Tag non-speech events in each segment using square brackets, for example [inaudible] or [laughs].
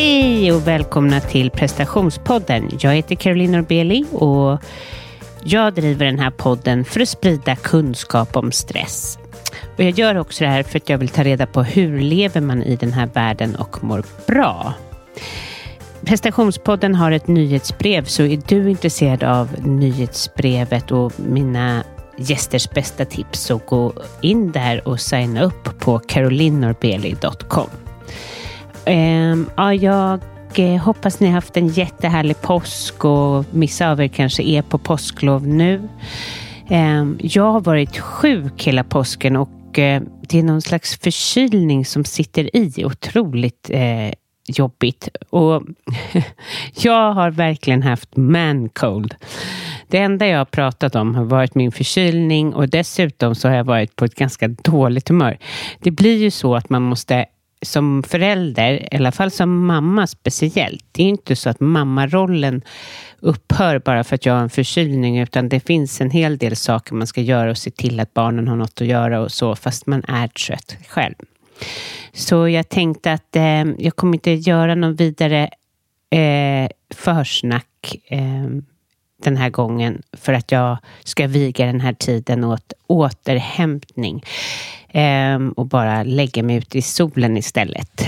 Hej och välkomna till prestationspodden. Jag heter Caroline Norbeli och jag driver den här podden för att sprida kunskap om stress. Och jag gör också det här för att jag vill ta reda på hur lever man i den här världen och mår bra. Prestationspodden har ett nyhetsbrev så är du intresserad av nyhetsbrevet och mina gästers bästa tips så gå in där och signa upp på carolinnorbeli.com. Um, ja, jag eh, hoppas ni har haft en jättehärlig påsk och vissa av er kanske är på påsklov nu. Um, jag har varit sjuk hela påsken och uh, det är någon slags förkylning som sitter i. Otroligt uh, jobbigt. Och [laughs] jag har verkligen haft man cold. Det enda jag har pratat om har varit min förkylning och dessutom så har jag varit på ett ganska dåligt humör. Det blir ju så att man måste som förälder, i alla fall som mamma speciellt, det är inte så att mammarollen upphör bara för att jag har en förkylning, utan det finns en hel del saker man ska göra och se till att barnen har något att göra och så, fast man är trött själv. Så jag tänkte att eh, jag kommer inte göra någon vidare eh, försnack eh, den här gången för att jag ska viga den här tiden åt återhämtning ehm, och bara lägga mig ute i solen istället.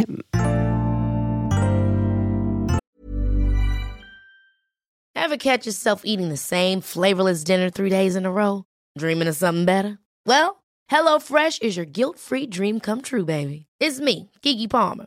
Have catch yourself eating the same flavorless dinner three days in a row? Dreaming of something better? Well, hello fresh is your guilt free dream come true baby. It's me, Gigi Palmer.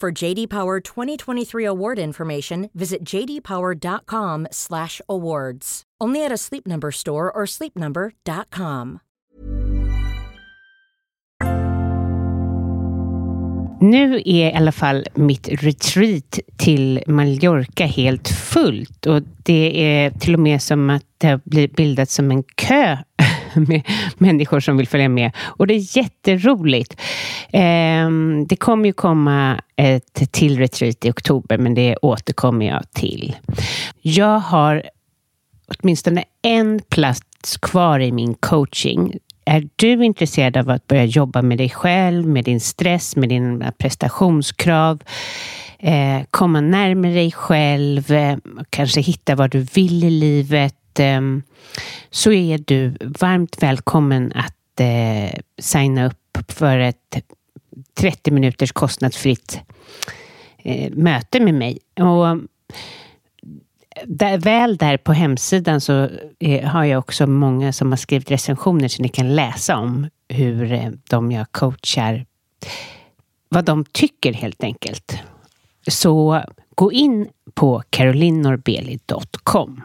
For JD Power 2023 award information, visit jdpower.com/awards. Only at a Sleep Number store or sleepnumber.com. Nu är i alla fall mitt retreat till Mallorca helt fullt och det är till och med som att det har bildats som en kö [laughs] med människor som vill följa med. Och det är jätteroligt. Ehm, det kommer ju komma ett till retreat i oktober, men det återkommer jag till. Jag har åtminstone en plats kvar i min coaching. Är du intresserad av att börja jobba med dig själv, med din stress, med dina prestationskrav, eh, komma närmare dig själv, eh, kanske hitta vad du vill i livet, Ehm, så är du varmt välkommen att eh, signa upp för ett 30 minuters kostnadsfritt eh, möte med mig. Och ehm, där, väl där på hemsidan så eh, har jag också många som har skrivit recensioner så ni kan läsa om hur eh, de jag coachar, vad de tycker helt enkelt. Så gå in på carolinnorbeli.com.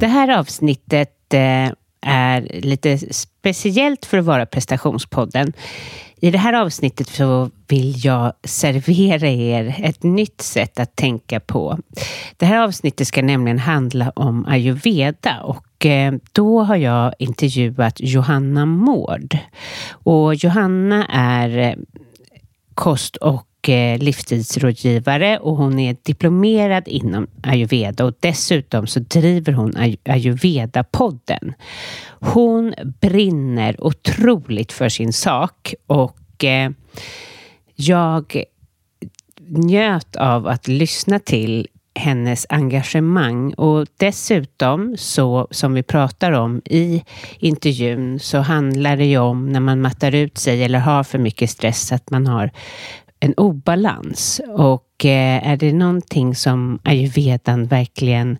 Det här avsnittet eh, är lite speciellt för att vara prestationspodden. I det här avsnittet så vill jag servera er ett nytt sätt att tänka på. Det här avsnittet ska nämligen handla om ayurveda och eh, då har jag intervjuat Johanna Mård. Och Johanna är eh, kost och Eh, livstidsrådgivare livsstilsrådgivare och hon är diplomerad inom ayurveda och dessutom så driver hon ayurveda-podden. Hon brinner otroligt för sin sak och eh, jag njöt av att lyssna till hennes engagemang och dessutom så som vi pratar om i intervjun så handlar det ju om när man mattar ut sig eller har för mycket stress att man har en obalans och eh, är det någonting som ayurvedan verkligen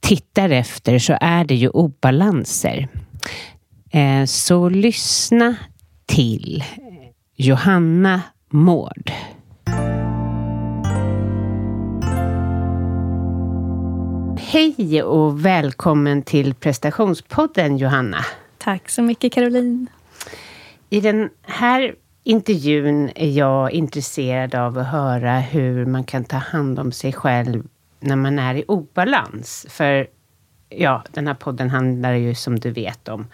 tittar efter så är det ju obalanser. Eh, så lyssna till Johanna Mård. Hej och välkommen till prestationspodden Johanna. Tack så mycket Caroline. I den här intervjun är jag intresserad av att höra hur man kan ta hand om sig själv när man är i obalans. För ja, den här podden handlar ju som du vet om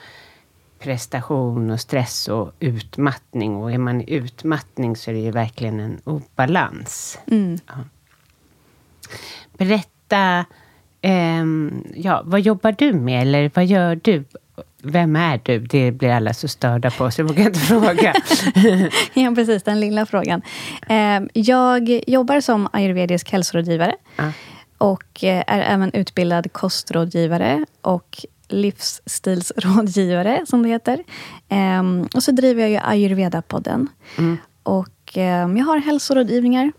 prestation och stress och utmattning. Och är man i utmattning så är det ju verkligen en obalans. Mm. Ja. Berätta, ehm, ja, vad jobbar du med eller vad gör du? Vem är du? Det blir alla så störda på, så jag vågar inte [laughs] fråga. [laughs] ja, precis. Den lilla frågan. Eh, jag jobbar som ayurvedisk hälsorådgivare. Ja. Och eh, är även utbildad kostrådgivare och livsstilsrådgivare, som det heter. Eh, och så driver jag ju ayurveda-podden. Mm. Och eh, jag har hälsorådgivningar.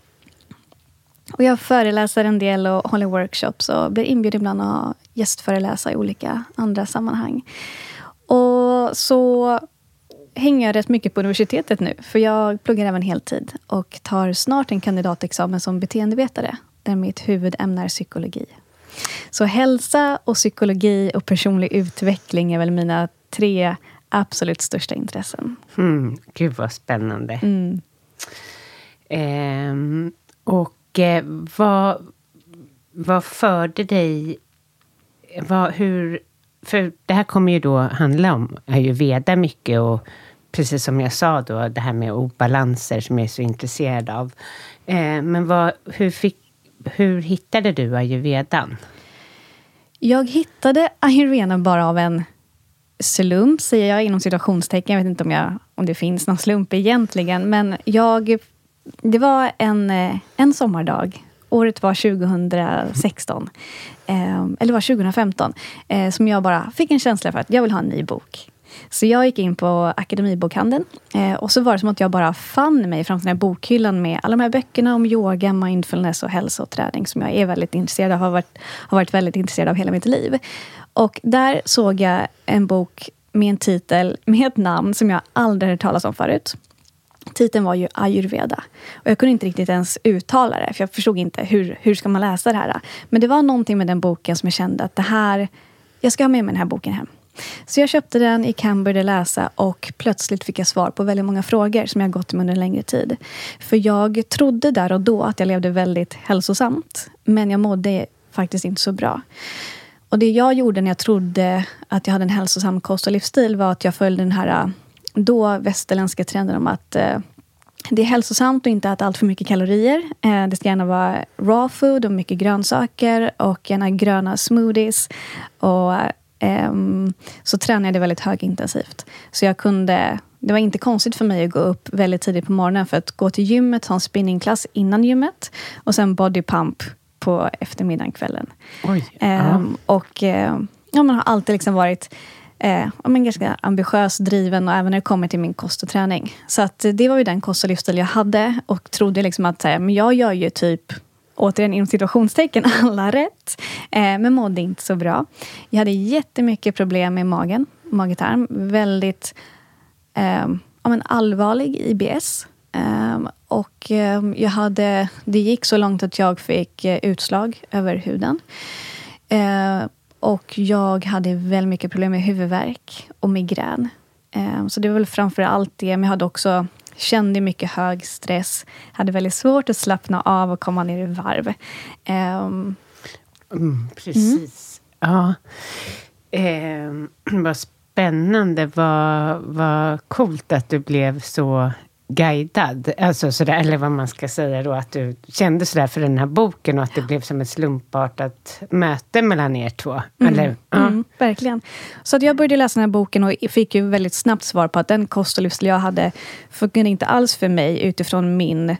Och jag föreläser en del och håller workshops och blir inbjuden ibland att gästföreläsa i olika andra sammanhang. Och så hänger jag rätt mycket på universitetet nu, för jag pluggar även heltid och tar snart en kandidatexamen som beteendevetare, där mitt huvudämne är psykologi. Så hälsa och psykologi och personlig utveckling är väl mina tre absolut största intressen. Mm, gud vad spännande. Mm. Ehm, och eh, vad, vad förde dig... Vad, hur, för det här kommer ju då handla om ayurveda mycket och precis som jag sa då, det här med obalanser som jag är så intresserad av. Eh, men vad, hur, fick, hur hittade du ayurvedan? Jag hittade ayurveda bara av en slump, säger jag inom situationstecken. Jag vet inte om, jag, om det finns någon slump egentligen. Men jag, det var en, eh, en sommardag. Året var 2016. Eh, eller var 2015. Eh, som jag bara fick en känsla för att jag vill ha en ny bok. Så jag gick in på Akademibokhandeln. Eh, och så var det som att jag bara fann mig framför den här bokhyllan med alla de här böckerna om yoga, mindfulness och hälsa och träning som jag är väldigt intresserad av, har varit, har varit väldigt intresserad av hela mitt liv. Och där såg jag en bok med en titel med ett namn som jag aldrig hört talas om förut. Titeln var ju ayurveda. Och jag kunde inte riktigt ens uttala det, för jag förstod inte hur, hur ska man läsa det här. Men det var någonting med den boken som jag kände att det här, jag ska ha med mig den här boken hem. Så jag köpte den, gick hem, började läsa och plötsligt fick jag svar på väldigt många frågor som jag gått med under en längre tid. För jag trodde där och då att jag levde väldigt hälsosamt. Men jag mådde faktiskt inte så bra. Och det jag gjorde när jag trodde att jag hade en hälsosam kost och livsstil var att jag följde den här då västerländska trenden om att eh, det är hälsosamt att inte äta allt för mycket kalorier. Eh, det ska gärna vara raw food och mycket grönsaker och gärna gröna smoothies. Och Ehm, så tränade jag väldigt högintensivt. Så jag kunde, det var inte konstigt för mig att gå upp väldigt tidigt på morgonen för att gå till gymmet, ha en spinningklass innan gymmet och sen body pump på eftermiddagen, kvällen. Oj, Ehm, och eh, ja, man har alltid liksom varit eh, men ganska ambitiös, driven och även när det kommer till min kost och träning. Så att eh, det var ju den kost och livsstil jag hade och trodde liksom att här, men jag gör ju typ återigen inom situationstecken, [laughs] alla rätt. Eh, men mådde inte så bra. Jag hade jättemycket problem med magen, magetarm. Väldigt eh, ja, men allvarlig IBS. Eh, och eh, jag hade, det gick så långt att jag fick eh, utslag över huden. Eh, och jag hade väldigt mycket problem med huvudvärk och migrän. Eh, så det var väl framför allt det. Men jag hade också kände mycket hög stress. Hade väldigt svårt att slappna av och komma ner i varv. Um, mm, precis. Mm. Ja. Eh, [clears throat] vad spännande. Vad, vad coolt att du blev så guidad, alltså sådär, eller vad man ska säga då, att du kände sådär för den här boken och att det blev som ett slumpartat möte mellan er två. Mm. Eller, ja. mm, verkligen. Så att jag började läsa den här boken och fick ju väldigt snabbt svar på att den kost och livsstil jag hade funkade inte alls för mig utifrån min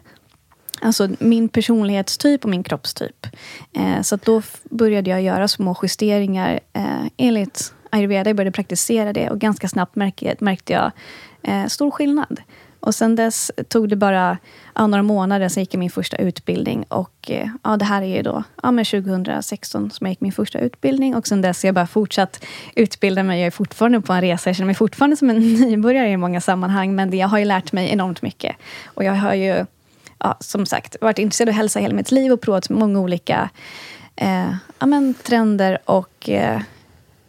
Alltså min personlighetstyp och min kroppstyp. Eh, så då började jag göra små justeringar eh, enligt ayurveda. Jag började praktisera det och ganska snabbt märkte, märkte jag eh, stor skillnad. Och sen dess tog det bara ja, några månader, sen gick jag min första utbildning. Och eh, ja, det här är ju då ja, men 2016 som jag gick min första utbildning. Och sen dess har jag bara fortsatt utbilda mig. Jag är fortfarande på en resa. Jag känner mig fortfarande som en [laughs] nybörjare i många sammanhang. Men jag har ju lärt mig enormt mycket. Och jag har ju, ja, som sagt, varit intresserad av hälsa hela mitt liv och provat många olika eh, ja, men, trender och eh,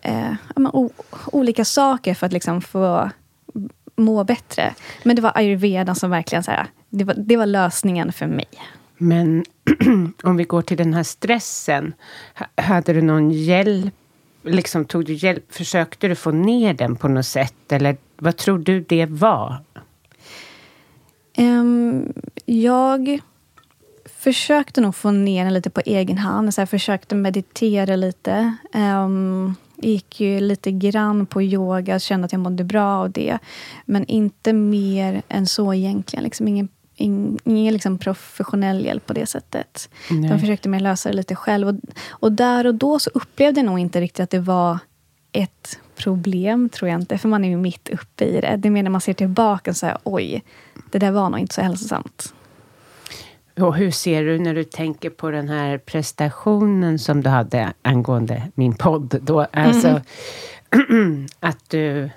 eh, ja, men, olika saker för att liksom få må bättre. Men det var ayurveda som verkligen så här, det, var, det var lösningen för mig. Men [clears throat] om vi går till den här stressen. Hade du någon hjälp? Liksom, tog du hjälp? Försökte du få ner den på något sätt? Eller vad tror du det var? Um, jag försökte nog få ner den lite på egen hand. Så jag försökte meditera lite. Um, gick ju lite grann på yoga, kände att jag mådde bra av det. Men inte mer än så egentligen. Liksom ingen ingen liksom professionell hjälp på det sättet. Nej. De försökte mer lösa det lite själv. Och, och där och då så upplevde jag nog inte riktigt att det var ett problem, tror jag inte. För man är ju mitt uppe i det. Det är mer när man ser tillbaka och säger oj, det där var nog inte så hälsosamt. Och hur ser du när du tänker på den här prestationen som du hade angående min podd då? Alltså mm. [clears throat] att du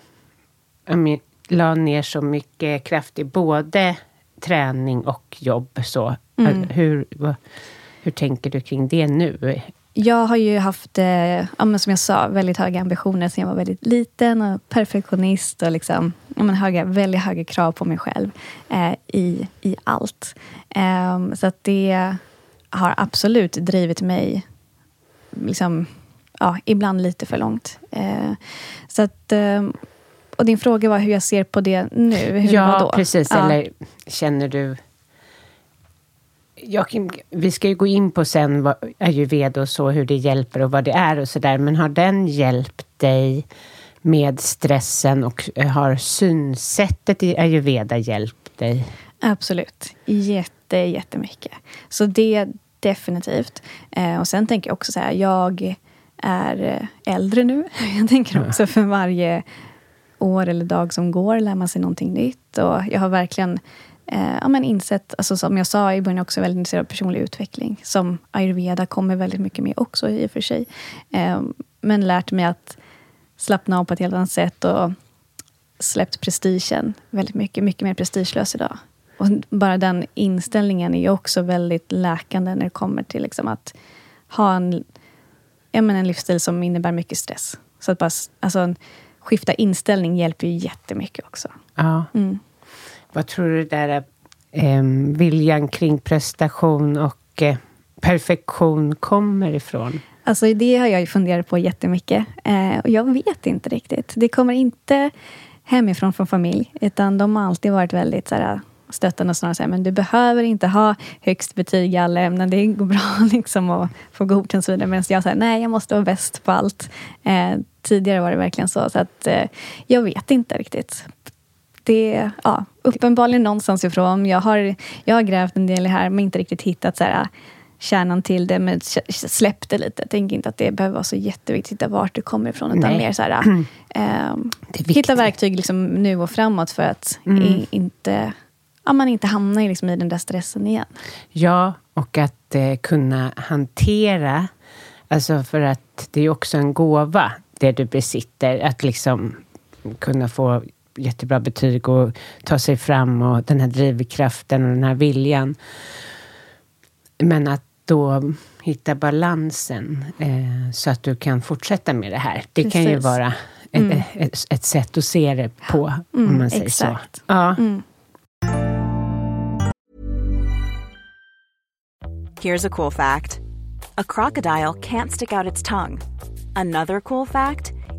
men, la ner så mycket kraft i både träning och jobb. Så. Mm. Hur, hur tänker du kring det nu? Jag har ju haft, eh, ja, som jag sa, väldigt höga ambitioner sen jag var väldigt liten och perfektionist och liksom, ja, men höga, väldigt höga krav på mig själv eh, i, i allt. Eh, så att det har absolut drivit mig liksom, ja, ibland lite för långt. Eh, så att, ehm, och din fråga var hur jag ser på det nu. Hur ja, precis. Ja. Eller känner du Joakim, vi ska ju gå in på sen vad ayurveda och så, hur det hjälper och vad det är och sådär. Men har den hjälpt dig med stressen och eh, har synsättet i ayurveda hjälpt dig? Absolut. Jätte, jättemycket. Så det definitivt. Eh, och sen tänker jag också så här, jag är eh, äldre nu. [laughs] Jag tänker också för varje år eller dag som går lär man sig någonting nytt. Och jag har verkligen eh, ja, men insett, alltså som jag sa i början, också väldigt intresserad av personlig utveckling. Som ayurveda kommer väldigt mycket med också i och för sig. Eh, men lärt mig att slappna av på ett helt annat sätt och släppt prestigen väldigt mycket. Mycket mer prestigelös idag. Och bara den inställningen är också väldigt läkande när det kommer till liksom att ha en, ja, men en livsstil som innebär mycket stress. Så att bara alltså, skifta inställning hjälper ju jättemycket också. Ja. Mm. Vad tror du där eh, viljan kring prestation och eh, perfektion kommer ifrån? Alltså det har jag ju funderat på jättemycket. Eh, och jag vet inte riktigt. Det kommer inte hemifrån från familj. Utan de har alltid varit väldigt så här, stöttande och snarare säger men du behöver inte ha högst betyg i alla ämnen. Det går bra [laughs] liksom att få godkänt och så vidare. Medan jag säger, nej, jag måste vara bäst på allt. Eh, tidigare var det verkligen så. Så att eh, jag vet inte riktigt det, ja, uppenbarligen någonstans ifrån. Jag har, jag har grävt en del här, men inte riktigt hittat så här, kärnan till det, men släppt det lite. Jag tänker inte att det behöver vara så jätteviktigt att vart det kommer ifrån, utan Nej. mer så här, äh, [clears throat] hitta verktyg liksom nu och framåt för att mm. inte, ja, man inte hamnar liksom i den där stressen igen. Ja, och att eh, kunna hantera, alltså för att det är också en gåva, det du besitter, att liksom kunna få jättebra betyg och ta sig fram och den här drivkraften och den här viljan. Men att då hitta balansen eh, så att du kan fortsätta med det här. Det kan ju Precis. vara ett, Mm. ett, ett sätt att se det på, Mm, om man säger exakt. så. Ja. Mm. Here's a cool fact a crocodile can't stick out its tongue. Another cool fact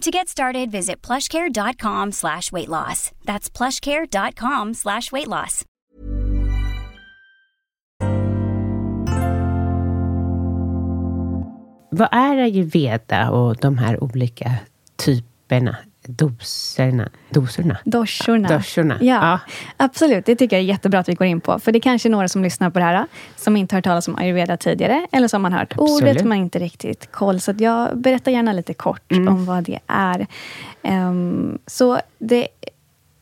To get started, visit plushcare.com slash weight loss. That's plushcare.com slash weight loss. Vad är ayurveda och de här olika typerna, doserna, doserna? Doshorna. Doshorna, Ja, ja. absolut. Det tycker jag är jättebra att vi går in på. För det kanske är några som lyssnar på det här som inte har hört talas om ayurveda tidigare. Eller som man hört Absolut. ordet men inte riktigt koll. Så jag berättar gärna lite kort Mm. om vad det är. Ehm, så det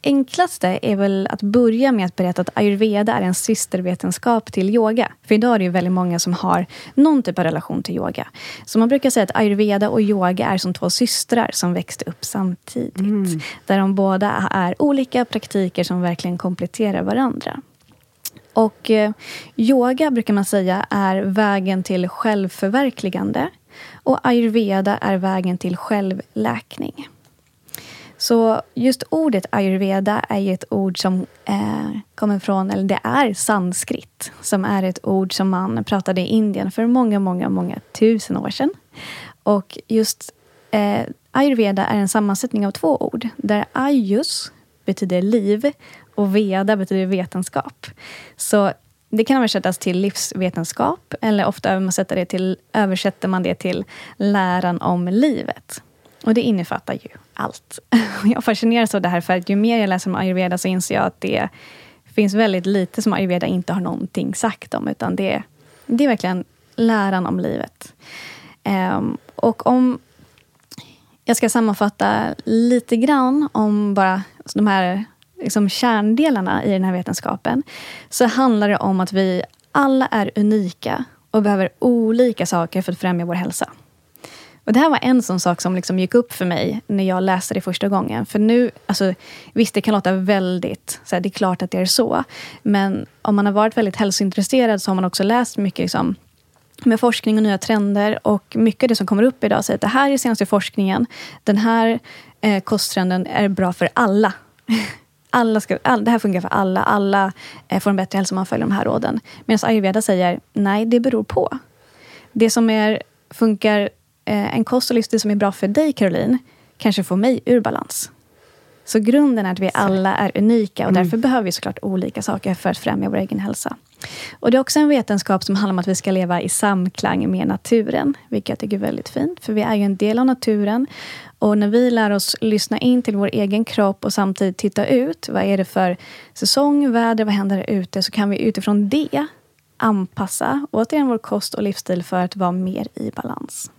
enklaste är väl att börja med att berätta att ayurveda är en systervetenskap till yoga. För idag är det ju väldigt många som har någon typ av relation till yoga. Så man brukar säga att ayurveda och yoga är som två systrar som växte upp samtidigt. Där de båda är olika praktiker som verkligen kompletterar varandra. Och eh, yoga brukar man säga är vägen till självförverkligande. Och ayurveda är vägen till självläkning. Så just ordet ayurveda är ju ett ord som eh, kommer från, eller det är sanskrit, som är ett ord som man pratade i Indien för många, många, många tusen år sedan. Och just eh, ayurveda är en sammansättning av två ord, där ayus betyder liv och veda betyder vetenskap. Så det kan översättas till livsvetenskap, eller ofta översätter, det till, översätter man det till läran om livet. Och det innefattar ju allt. [laughs] Jag fascineras av det här, för att ju mer jag läser om ayurveda så inser jag att det finns väldigt lite som ayurveda inte har någonting sagt om, utan det, det är verkligen läran om livet. Um, och om jag ska sammanfatta lite grann om bara de här liksom kärndelarna i den här vetenskapen, så handlar det om att vi alla är unika och behöver olika saker för att främja vår hälsa. Och det här var en sån sak som liksom gick upp för mig när jag läste det första gången. För nu, alltså, visst det kan låta väldigt, så här, det är klart att det är så. Men om man har varit väldigt hälsointresserad så har man också läst mycket liksom, med forskning och nya trender. Och mycket av det som kommer upp idag säger att det här är senaste forskningen. Den här eh, kosttrenden är bra för alla. [laughs] alla ska, all, det här funkar för alla. Alla eh, får en bättre hälsa om man följer de här råden. Medan ayurveda säger nej, det beror på. Det som är, funkar, en kost och livsstil som är bra för dig, Caroline, kanske får mig ur balans. Så grunden är att vi alla är unika och därför behöver vi såklart olika saker för att främja vår egen hälsa. Och Det är också en vetenskap som handlar om att vi ska leva i samklang med naturen, vilket jag tycker är väldigt fint, för vi är ju en del av naturen. Och när vi lär oss lyssna in till vår egen kropp och samtidigt titta ut, vad är det för säsong, väder, vad händer där ute, så kan vi utifrån det anpassa återigen vår kost och livsstil för att vara mer i balans.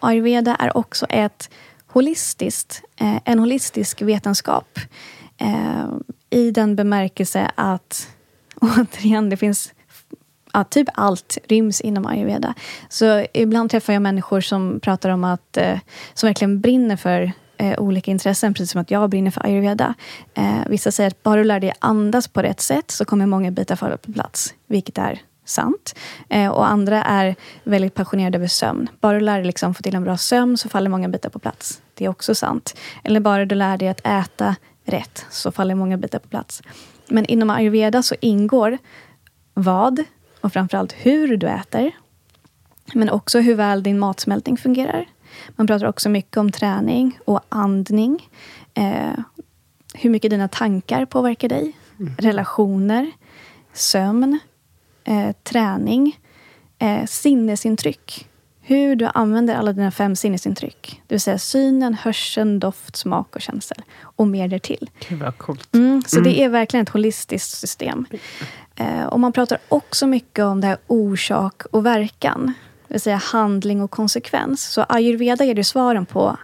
Ayurveda är också ett holistiskt, eh, en holistisk vetenskap. Eh, I den bemärkelse att, [laughs] återigen, det finns ja, typ allt ryms inom ayurveda. Så ibland träffar jag människor som pratar om att, eh, som verkligen brinner för eh, olika intressen, precis som att jag brinner för ayurveda. Eh, vissa säger att bara du lär dig andas på rätt sätt så kommer många bitar falla på plats, vilket är sant. Eh, och andra är väldigt passionerade över sömn. Bara du lär dig liksom få till en bra sömn så faller många bitar på plats. Det är också sant. Eller bara du lär dig att äta rätt så faller många bitar på plats. Men inom ayurveda så ingår vad och framförallt hur du äter. Men också hur väl din matsmältning fungerar. Man pratar också mycket om träning och andning. Eh, hur mycket dina tankar påverkar dig. Mm. Relationer, sömn, eh, träning, eh, sinnesintryck. Hur du använder alla dina fem sinnesintryck. Det vill säga synen, hörseln, doft, smak och känsel. Och mer därtill. Gud vad coolt. Mm, så mm. det är verkligen ett holistiskt system. Eh, och man pratar också mycket om det här orsak och verkan. Det vill säga handling och konsekvens. Så ayurveda ger dig svaren på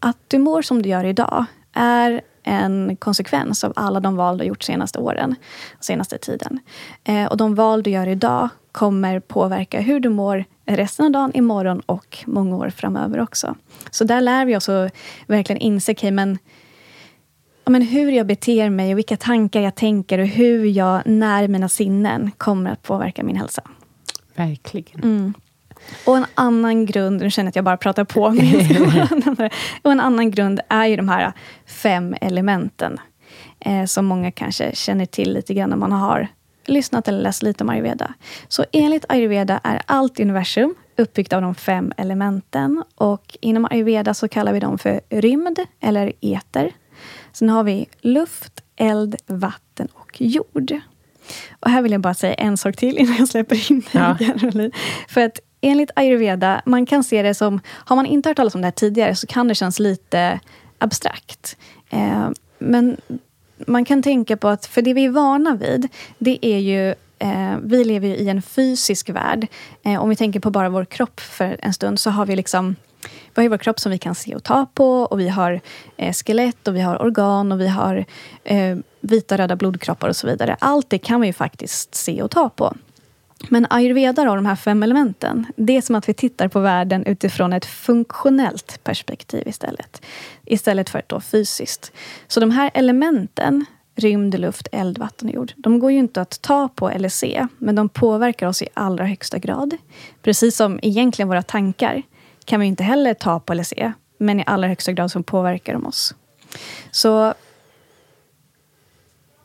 att du mår som du gör idag är en konsekvens av alla de val du har gjort senaste åren, senaste tiden. Eh, och de val du gör idag kommer påverka hur du mår resten av dagen, imorgon och många år framöver också. Så där lär vi oss att verkligen inse, okay, men, men hur jag beter mig och vilka tankar jag tänker och hur jag när mina sinnen kommer att påverka min hälsa. Verkligen. Mm. Och en annan grund, nu känner jag att jag bara pratar på, [laughs] och en annan grund är ju de här fem elementen. Eh, som många kanske känner till lite grann när man har lyssnat eller läst lite om ayurveda. Så enligt ayurveda är allt universum uppbyggt av de fem elementen. Och inom ayurveda så kallar vi dem för rymd eller eter. Sen har vi luft, eld, vatten och jord. Och här vill jag bara säga en sak till innan jag släpper in ja. För att enligt ayurveda, man kan se det som... Har man inte hört talas om det här tidigare så kan det kännas lite abstrakt. Eh, men man kan tänka på att, för det vi är vana vid, det är ju eh, vi lever ju i en fysisk värld. Eh, om vi tänker på bara vår kropp för en stund så har vi liksom vi har vår kropp som vi kan se och ta på och vi har eh, skelett och vi har organ och vi har eh, vita röda blodkroppar och så vidare. Allt det kan vi ju faktiskt se och ta på. Men ayurveda, då, de här fem elementen, det är som att vi tittar på världen utifrån ett funktionellt perspektiv istället. Istället för ett då fysiskt. Så de här elementen, rymd, luft, eld, vatten och jord, de går ju inte att ta på eller se, men de påverkar oss i allra högsta grad. Precis som egentligen våra tankar kan vi inte heller ta på eller se, men i allra högsta grad så påverkar de oss. Så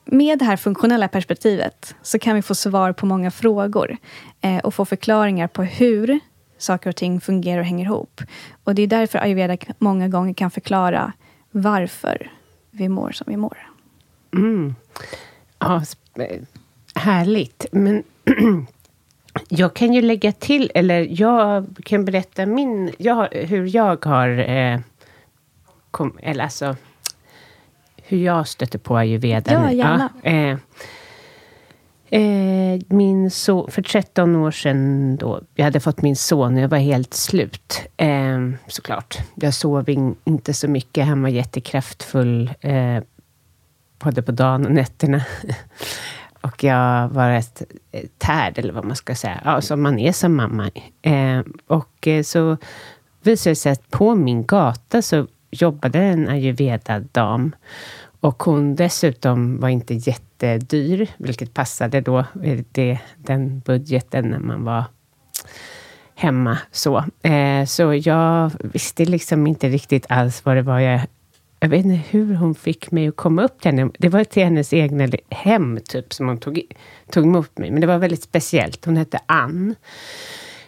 med det här funktionella perspektivet så kan vi få svar på många frågor eh, och få förklaringar på hur saker och ting fungerar och hänger ihop. Och Det är därför ayurveda många gånger kan förklara varför vi mår som vi mår. Mm. Ja, härligt. Men [clears throat] jag kan ju lägga till, eller jag kan berätta min, jag, hur jag har... Eh, kom, eller alltså, hur jag stötte på ayurveda. Ja, gärna. Ja, eh, eh, min so för 13 år sedan, då, jag hade fått min son och jag var helt slut. Eh, såklart. Jag sov in, inte så mycket. Han var jättekraftfull, eh, både på dagen och nätterna. [laughs] och jag var ett tärd, eller vad man ska säga. Ja, som man är som mamma. Eh, och eh, så visade det sig att på min gata så jobbade en ayurveda-dam. Och hon dessutom var inte jättedyr, vilket passade då, eh, det, den budgeten när man var hemma. Så, eh, så jag visste liksom inte riktigt alls vad det var jag... Jag vet inte hur hon fick mig att komma upp till henne. Det var till hennes egna hem, typ, som hon tog, tog emot mig. Men det var väldigt speciellt. Hon hette Ann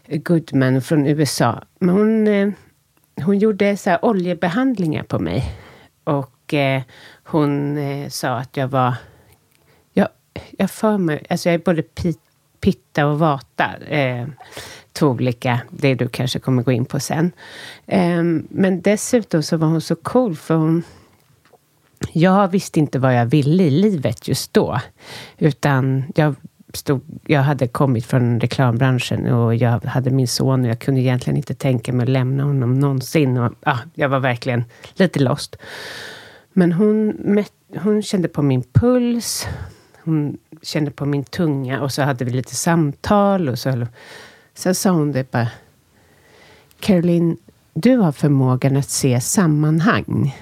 Goodman från USA. Men hon, eh, hon gjorde så oljebehandlingar på mig. Och eh, hon eh, sa att jag var... Jag, jag för mig... Alltså jag är både pit, pitta och vata. Eh, två olika, det du kanske kommer gå in på sen. Eh, men dessutom så var hon så cool, för hon... Jag visste inte vad jag ville i livet just då. Utan jag stod, jag hade kommit från reklambranschen och jag hade min son och jag kunde egentligen inte tänka mig att lämna honom någonsin. Och, ah, jag var verkligen lite lost. Men hon, hon kände på min puls, hon kände på min tunga och så hade vi lite samtal. Och så, sen sa hon det bara. Caroline, du har förmågan att se sammanhang.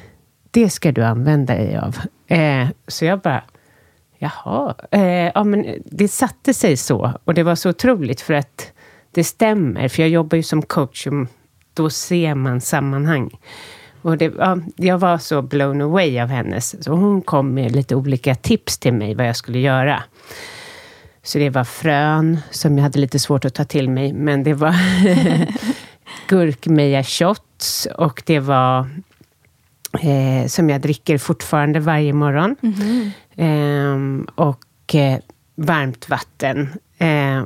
Det ska du använda dig av. Eh, så jag bara, jaha. Eh, ja, men det satte sig så. Och det var så otroligt, för att det stämmer. För jag jobbar ju som coach, och då ser man sammanhang. Och det, ja, jag var så blown away av hennes. Så hon kom med lite olika tips till mig, vad jag skulle göra. Så det var frön, som jag hade lite svårt att ta till mig, men det var [laughs] gurkmeja shots och det var eh, som jag dricker fortfarande varje morgon. Mm. Eh, Ehm, och eh, varmt vatten. Eh,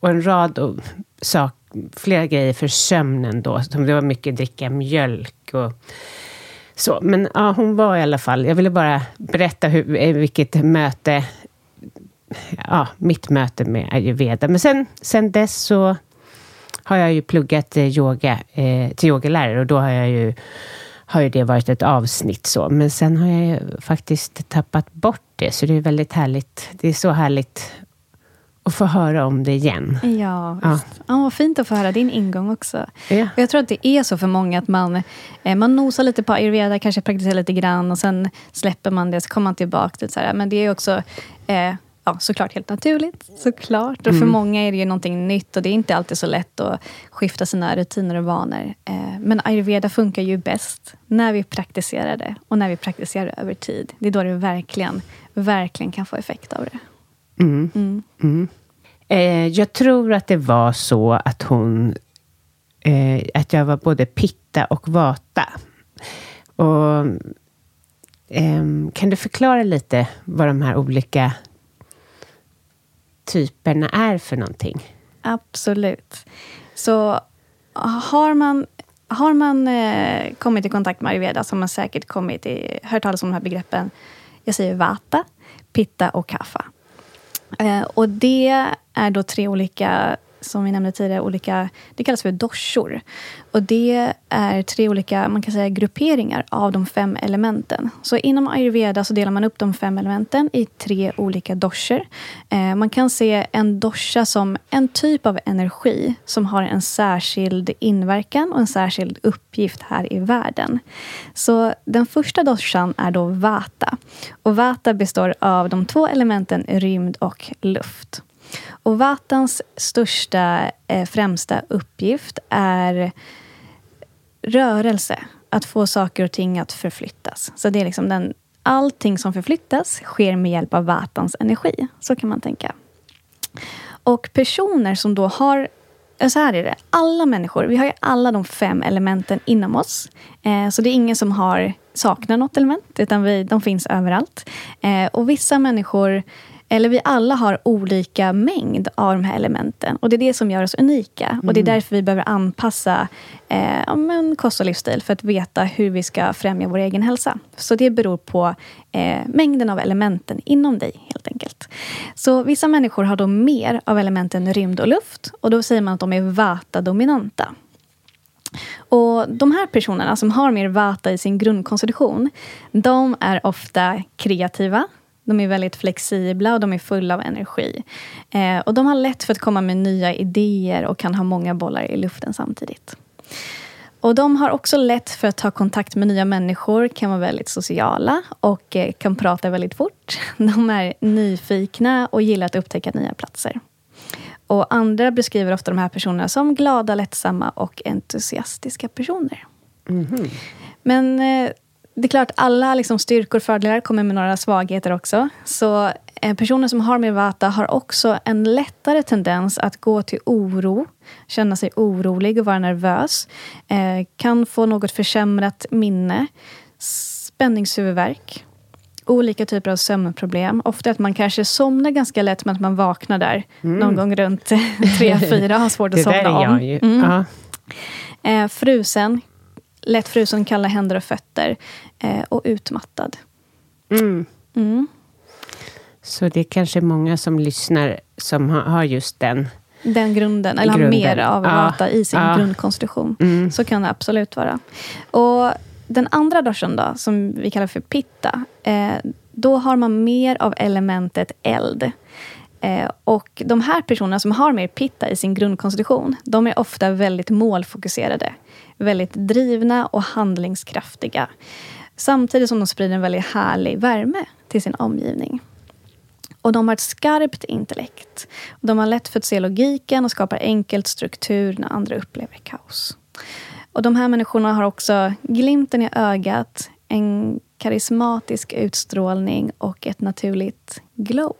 och en rad och sak, flera grejer för sömnen då. Som det var mycket dricka mjölk och så. Men ja, hon var i alla fall... Jag ville bara berätta hur, eh, vilket möte... Ja, mitt möte med ayurveda. Men sen, sen dess så har jag ju pluggat eh, yoga eh, till yogalärare och då har jag ju har ju det varit ett avsnitt så. Men sen har jag ju faktiskt tappat bort det, så det är väldigt härligt. Det är så härligt att få höra om det igen. Ja, ja. ja vad fint att få höra din ingång också. Ja. Och jag tror att det är så för många att man, eh, man nosar lite på ayurveda, kanske praktiserar lite grann och sen släpper man det, så kommer man tillbaka till så här. Men det är också eh, ja, såklart helt naturligt. Såklart. Och för mm. många är det ju någonting nytt och det är inte alltid så lätt att skifta sina rutiner och vanor. Eh, men ayurveda funkar ju bäst när vi praktiserar det och när vi praktiserar det över tid. Det är då det verkligen, verkligen kan få effekt av det. Mm. Mm. mm. Eh, jag tror att det var så att hon... Eh, att jag var både pitta och vata. Och, ehm, kan du förklara lite vad de här olika typerna är för någonting? Absolut. Så har man, har man eh, kommit i kontakt med ayurveda så har man säkert kommit i, hört talas om de här begreppen. Jag säger vata, pitta och kaffa. Eh, och det är då tre olika som vi nämnde tidigare, olika, det kallas för doshor. Och det är tre olika man kan säga, grupperingar av de fem elementen. Så inom ayurveda så delar man upp de fem elementen i tre olika doshor. Eh, man kan se en dosha som en typ av energi som har en särskild inverkan och en särskild uppgift här i världen. Så den första doshan är då vata. Och vata består av de två elementen rymd och luft. Och Vatans största, eh, främsta uppgift är rörelse. Att få saker och ting att förflyttas. Så det är liksom den, allting som förflyttas sker med hjälp av Vatans energi. Så kan man tänka. Och personer som då har så här är det. Alla människor, vi har ju alla de fem elementen inom oss. Eh, så det är ingen som har, saknar något element, utan vi, de finns överallt. Eh, och vissa människor eller vi alla har olika mängd av de här elementen. Och Det är det som gör oss unika. Mm. Och Det är mm. därför vi behöver anpassa eh, ja, men kost och livsstil för att veta hur vi ska främja vår egen hälsa. Så det beror på eh, mängden av elementen inom dig, helt enkelt. Så Vissa människor har då mer av elementen rymd och luft. Och Då säger man att de är vata-dominanta. Och De här personerna som har mer vata i sin grundkonstitution, de är ofta kreativa, de är väldigt flexibla och de är fulla av energi. Eh, och De har lätt för att komma med nya idéer och kan ha många bollar i luften samtidigt. Och De har också lätt för att ta kontakt med nya människor, kan vara väldigt sociala och eh, kan prata väldigt fort. [laughs] De är nyfikna och gillar att upptäcka nya platser. Och Andra beskriver ofta de här personerna som glada, lättsamma och entusiastiska personer. Mm -hmm. Men eh, det är klart, alla liksom styrkor och fördelar kommer med några svagheter också. Så eh, personer som har med vata har också en lättare tendens att gå till oro, känna sig orolig och vara nervös. Eh, kan få något försämrat minne, spänningshuvudvärk, olika typer av sömnproblem. Ofta att man kanske somnar ganska lätt, men att man vaknar där mm. någon gång runt [laughs] tre, fyra, har svårt att somna om. Mm. Eh, frusen, lätt frusen, kalla händer och fötter eh, och utmattad. Mm. Mm. Så det är kanske många som lyssnar som har just den den grunden, eller grunden. har mer av vata i sin ja. grundkonstitution. Mm. Så kan det absolut vara. Och Den andra doshan då, som vi kallar för pitta, eh, då har man mer av elementet eld. Eh, och de här personerna som har mer pitta i sin grundkonstitution, de är ofta väldigt målfokuserade. Väldigt drivna och handlingskraftiga. Samtidigt som de sprider en väldigt härlig värme till sin omgivning. Och de har ett skarpt intellekt. De har lätt för att se logiken och skapar enkelt struktur när andra upplever kaos. Och de här människorna har också glimten i ögat, en karismatisk utstrålning och ett naturligt glow.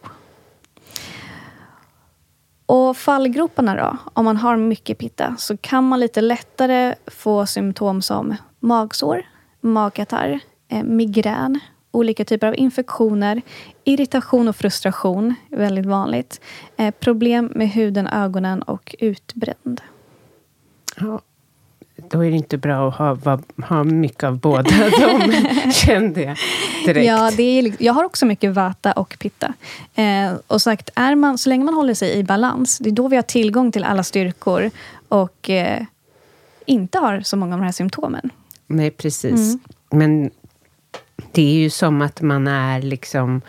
Och fallgroparna då? Om man har mycket pitta så kan man lite lättare få symptom som magsår, magkatarr, eh, migrän, olika typer av infektioner, irritation och frustration, väldigt vanligt. Eh, problem med huden, ögonen och utbränd. Ja, då är det inte bra att ha, ha mycket av båda [laughs] de, kände jag direkt. Ja, det är, jag har också mycket vata och pitta. Eh, och sagt, är man, så länge man håller sig i balans, det är då vi har tillgång till alla styrkor och eh, inte har så många av de här symptomen. Nej, precis. Mm. Men det är ju som att man är liksom,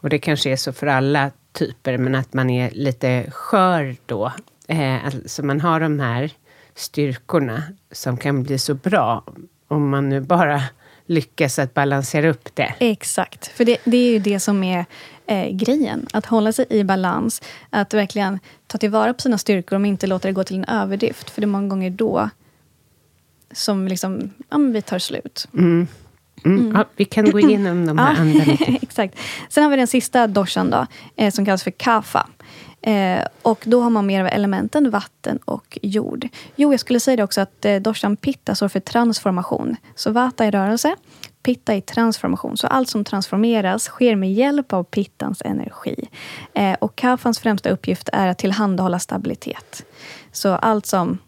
och det kanske är så för alla typer, men att man är lite skör då. Eh, alltså man har de här styrkorna som kan bli så bra om man nu bara lyckas att balansera upp det. Exakt, för det, det är ju det som är eh, grejen. Att hålla sig i balans, att verkligen ta tillvara på sina styrkor och inte låta det gå till en överdrift. För det är många gånger då som liksom, ja, vi tar slut. Mm. Mm. Mm. Ja, vi kan gå igenom de här [laughs] andra [laughs] Exakt. Sen har vi den sista doshan då, eh, som kallas för kafa. Eh, och då har man mer av elementen vatten och jord. Jo, jag skulle säga det också att eh, doshan pitta står för transformation. Så vata är rörelse, pitta är transformation. Så allt som transformeras sker med hjälp av pittans energi. Eh, och kafans främsta uppgift är att tillhandahålla stabilitet. Så allt som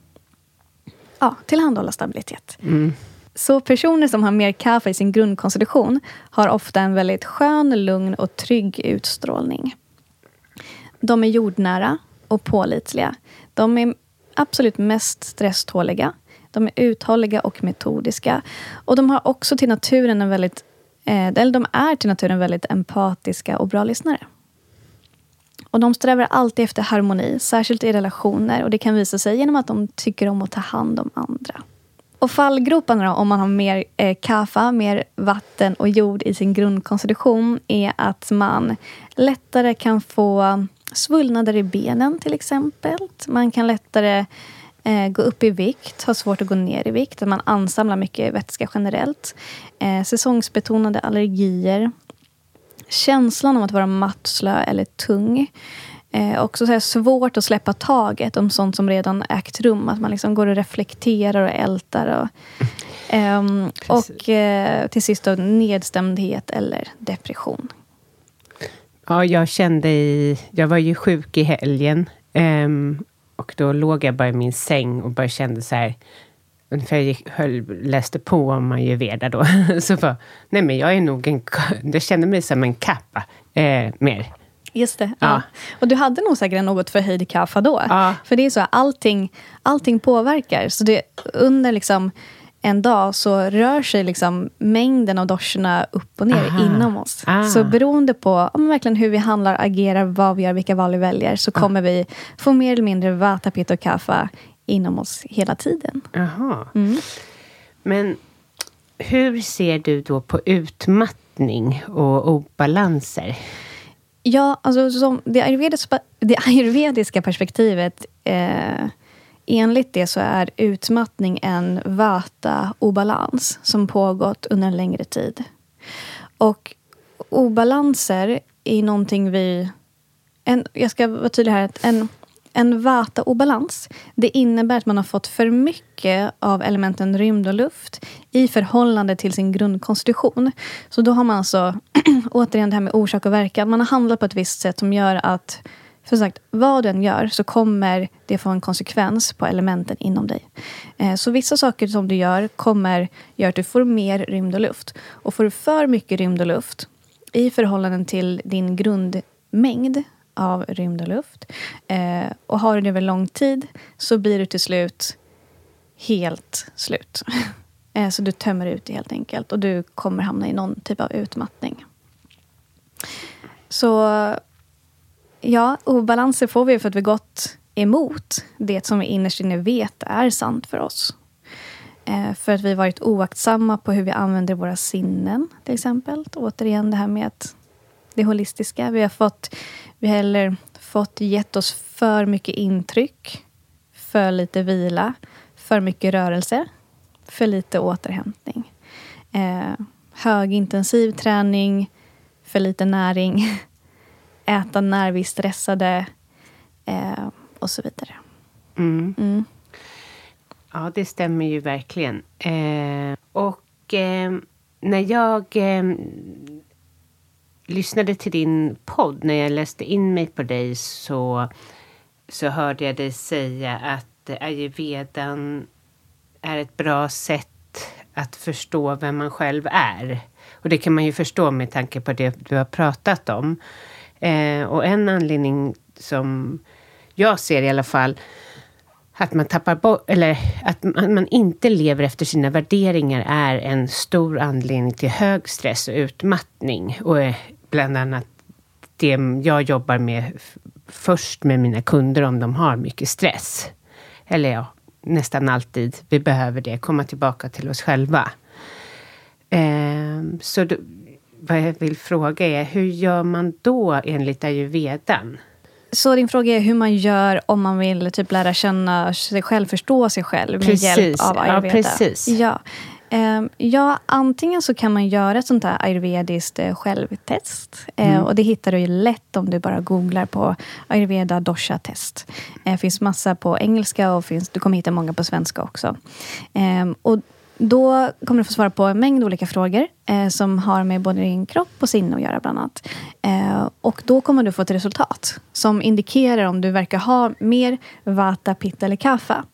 ja, tillhandahålla stabilitet. Mm. Så personer som har mer kaffe i sin grundkonstitution har ofta en väldigt skön, lugn och trygg utstrålning. De är jordnära och pålitliga. De är absolut mest stresståliga. De är uthålliga och metodiska. Och de har också till naturen en väldigt eh, eller de är till naturen väldigt empatiska och bra lyssnare. Och de strävar alltid efter harmoni, särskilt i relationer. Och Det kan visa sig genom att de tycker om att ta hand om andra. Och fallgroparna då, om man har mer eh, kaffa, mer vatten och jord i sin grundkonstitution är att man lättare kan få svullnader i benen till exempel. Man kan lättare eh, gå upp i vikt, ha svårt att gå ner i vikt. Att man ansamlar mycket vätska generellt. Eh, säsongsbetonade allergier. Känslan av att vara matt, slö eller tung. Eh, också så svårt att släppa taget om sånt som redan ägt rum. Att man liksom går och reflekterar och ältar. Och, [laughs] eh, och eh, till sist då, nedstämdhet eller depression. Ja, jag kände i... Jag var ju sjuk i helgen. Um, och då låg jag bara i min säng och bara kände så här... För jag gick, höll, läste på om ayurveda då. [laughs] så bara, nej men jag är nog en... Jag kände mig som en kappa eh, mer. Just det. Ja. ja. Och du hade nog säkert en något förhöjd kaffa då. Ja. För det är så, allting, allting påverkar. Så det, under liksom en dag så rör sig liksom mängden av doscherna upp och ner Aha. inom oss. Ah. Så beroende på om verkligen hur vi handlar, agerar, vad vi gör, vilka val vi väljer, så ah. kommer vi få mer eller mindre vata, pitta och kaffa inom oss hela tiden. Aha. Mm. Men hur ser du då på utmattning och obalanser? Ja, alltså som det, ayurvediska, det ayurvediska perspektivet eh, Enligt det så är utmattning en vata-obalans som pågått under en längre tid. Och obalanser är någonting vi... En, jag ska vara tydlig här. En, en vata-obalans det innebär att man har fått för mycket av elementen rymd och luft i förhållande till sin grundkonstitution. Så då har man alltså, [clears throat] återigen det här med orsak och verkan. Man har handlat på ett visst sätt som gör att för sagt, vad du än gör så kommer det få en konsekvens på elementen inom dig. Eh, så vissa saker som du gör kommer göra att du får mer rymd och luft. Och får du för mycket rymd och luft i förhållande till din grundmängd av rymd och luft eh, och har du det över lång tid så blir du till slut helt slut. [laughs] Eh, så du tömmer ut det helt enkelt och du kommer hamna i någon typ av utmattning. Så ja, obalanser får vi för att vi gått emot det som vi innerst inne vet är sant för oss. Eh, för att vi varit oaktsamma på hur vi använder våra sinnen, till exempel. Återigen det här med att det holistiska. Vi har fått, vi har heller fått gett oss för mycket intryck, för lite vila, för mycket rörelse, för lite återhämtning. Eh, högintensiv träning, för lite näring, [laughs] äta när vi är stressade eh, och så vidare. Mm. Mm. Ja, det stämmer ju verkligen. Eh, och eh, när jag eh, lyssnade till din podd, när jag läste in mig på dig så, så hörde jag dig säga att ayurvedan är ett bra sätt att förstå vem man själv är. Och det kan man ju förstå med tanke på det du har pratat om. Eh, och en anledning som jag ser i alla fall att man tappar bort, eller att man inte lever efter sina värderingar är en stor anledning till hög stress och utmattning. Och eh, bland annat det jag jobbar med först med mina kunder om de har mycket stress. Eller ja, nästan alltid. Vi behöver det, komma tillbaka till oss själva. Eh, så vad jag vill fråga är, hur gör man då enligt ayurvedan? Så din fråga är hur man gör om man vill typ lära känna sig själv, förstå sig själv med Precis. hjälp av ayurveda? Ja, precis. Ja. Um, ja, antingen så kan man göra ett sånt här ayurvediskt uh, självtest. Uh, Mm. och det hittar du ju lätt om du bara googlar på ayurveda dosha test. Det finns massa på engelska och finns, du kommer hitta många på svenska också. Um, och då kommer du få svara på en mängd olika frågor eh, som har med både din kropp och sinne att göra bland annat. Eh, och då kommer du få ett resultat som indikerar om du verkar ha mer vata, pitta eller kaffa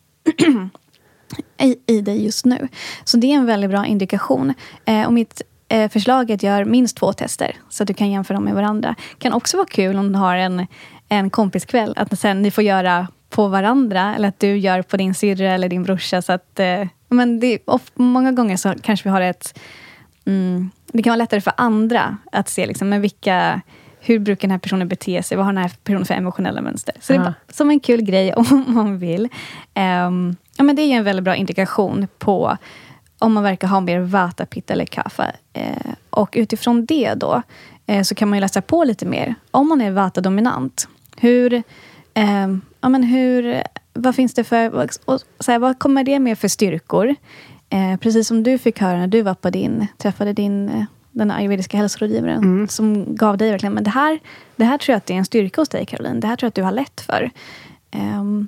[clears throat] i, i dig just nu. Så det är en väldigt bra indikation. Eh, och mitt eh, förslag är att göra minst två tester så att du kan jämföra dem med varandra. kan också vara kul om du har en, en kompiskväll, att sen ni får göra på varandra eller att du gör på din syrra eller din brorsa. Så att, eh, men det, of, många gånger så kanske vi har ett... Mm, det kan vara lättare för andra att se liksom, men vilka, hur brukar den här personen bete sig. Vad har den här personen för emotionella mönster? Så det är bara, som en kul grej [laughs] om man vill. Ehm, ja, men det är ju en väldigt bra indikation på om man verkar ha mer vata, pitta eller kaffe. Eh, och utifrån det då eh, så kan man ju läsa på lite mer. Om man är vata-dominant, hur, ehm, ja, men hur, vad finns det för... Och, så här, vad kommer det med för styrkor? Eh, precis som du fick höra när du var på din, träffade din eh, den ayurvediska hälsorådgivaren som gav dig verkligen, men det här, det här tror jag att det är en styrka hos dig Caroline. Det här tror jag att du har lätt för. Ehm,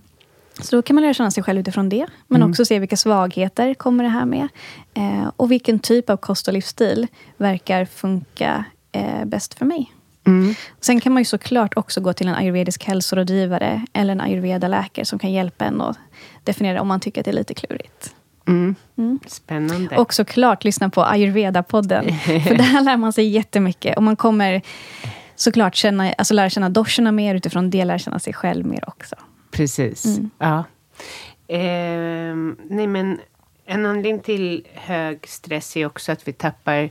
så då kan man lära känna sig själv utifrån det. Men också se vilka svagheter kommer det här med. Eh, och vilken typ av kost och livsstil verkar funka eh, bäst för mig. Sen kan man ju såklart också gå till en ayurvedisk hälsorådgivare eller en ayurveda-läkare som kan hjälpa en att definiera om man tycker att det är lite klurigt. Mm. Spännande. Och såklart lyssna på ayurveda-podden. [laughs] För där lär man sig jättemycket. Och man kommer såklart känna, alltså lära känna doshorna mer utifrån det, lära känna sig själv mer också. Precis. Ja. Ehm, nej, men en anledning till hög stress är också att vi tappar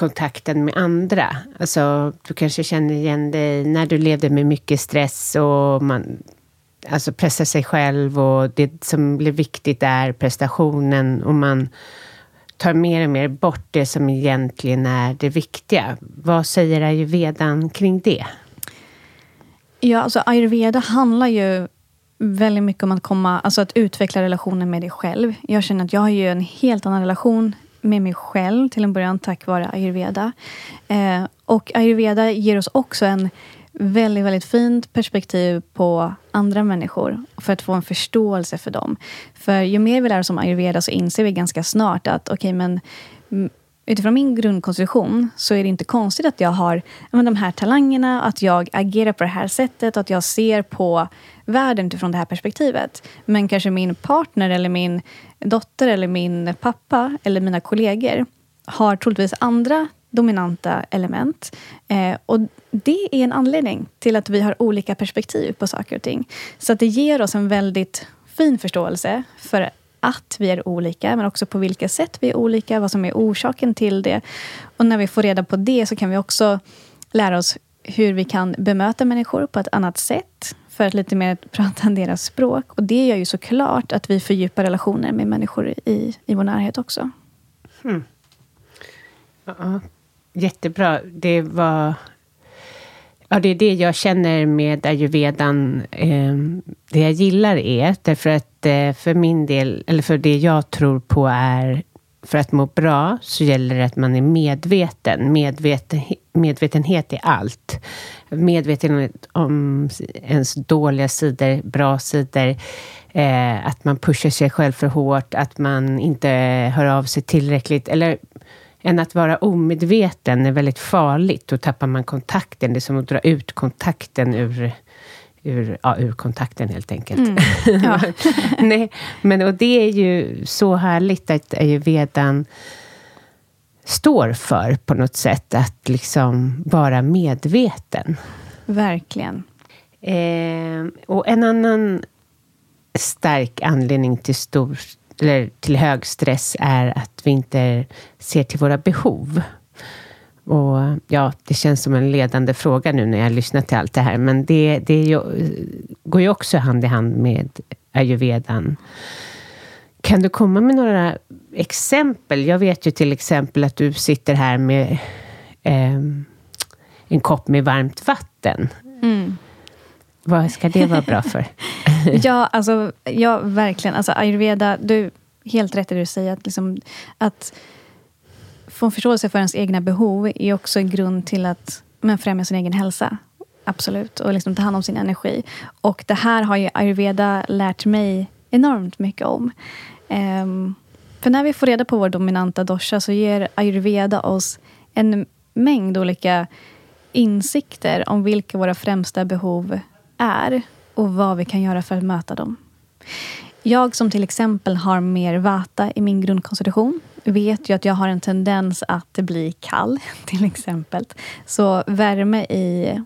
kontakten med andra. Alltså, du kanske känner igen dig när du levde med mycket stress och man alltså pressar sig själv och det som blir viktigt är prestationen och man tar mer och mer bort det som egentligen är det viktiga. Vad säger ayurvedan kring det? Ja, alltså ayurveda handlar ju väldigt mycket om att komma, alltså att utveckla relationen med dig själv. Jag känner att jag har ju en helt annan relation med mig själv till en början tack vare ayurveda. Eh, och ayurveda ger oss också en väldigt, väldigt fint perspektiv på andra människor för att få en förståelse för dem. För ju mer vi lär oss om ayurveda så inser vi ganska snart att okej, men utifrån min grundkonstitution så är det inte konstigt att jag har men, de här talangerna, att jag agerar på det här sättet, att jag ser på världen utifrån det här perspektivet. Men kanske min partner eller min dotter eller min pappa eller mina kollegor har troligtvis andra dominanta element. Eh, och det är en anledning till att vi har olika perspektiv på saker och ting. Så att det ger oss en väldigt fin förståelse för att vi är olika, men också på vilka sätt vi är olika, vad som är orsaken till det. Och när vi får reda på det så kan vi också lära oss hur vi kan bemöta människor på ett annat sätt för att lite mer prata deras språk. Och det gör ju såklart att vi fördjupar relationer med människor i, i vår närhet också. Mm. Ja, jättebra. Det var... Ja, det är det jag känner med ayurvedan. Eh, det jag gillar är, därför att eh, för min del, eller för det jag tror på är för att må bra så gäller det att man är medveten. Medveten, medvetenhet är allt. Medvetenhet om ens dåliga sidor, bra sidor. Eh, att man pushar sig själv för hårt, att man inte hör av sig tillräckligt. Eller än att vara omedveten är väldigt farligt. Då tappar man kontakten. Det är som att dra ut kontakten ur ur, ja, ur kontakten helt enkelt. Mm. [laughs] Ja. [laughs] Nej, men, och det är ju så härligt att ayurvedan står för på något sätt, att liksom vara medveten. Verkligen. Eh, och en annan stark anledning till, stor, eller till hög stress är att vi inte ser till våra behov. Och ja, det känns som en ledande fråga nu när jag lyssnat till allt det här, men det, det ju, går ju också hand i hand med ayurvedan. Kan du komma med några exempel? Jag vet ju till exempel att du sitter här med eh, en kopp med varmt vatten. Mm. Vad ska det vara bra för? [laughs] ja, alltså, ja, verkligen. Alltså, ayurveda, du helt rätt i det du säger. Att, liksom, att få en förståelse för ens egna behov är också en grund till att men, främja sin egen hälsa. Absolut. Och liksom ta hand om sin energi. Och det här har ju ayurveda lärt mig enormt mycket om. Um, för när vi får reda på vår dominanta dosha så ger ayurveda oss en mängd olika insikter om vilka våra främsta behov är och vad vi kan göra för att möta dem. Jag som till exempel har mer vata i min grundkonstitution vet ju att jag har en tendens att bli kall, [laughs] till exempel. Så värme, i,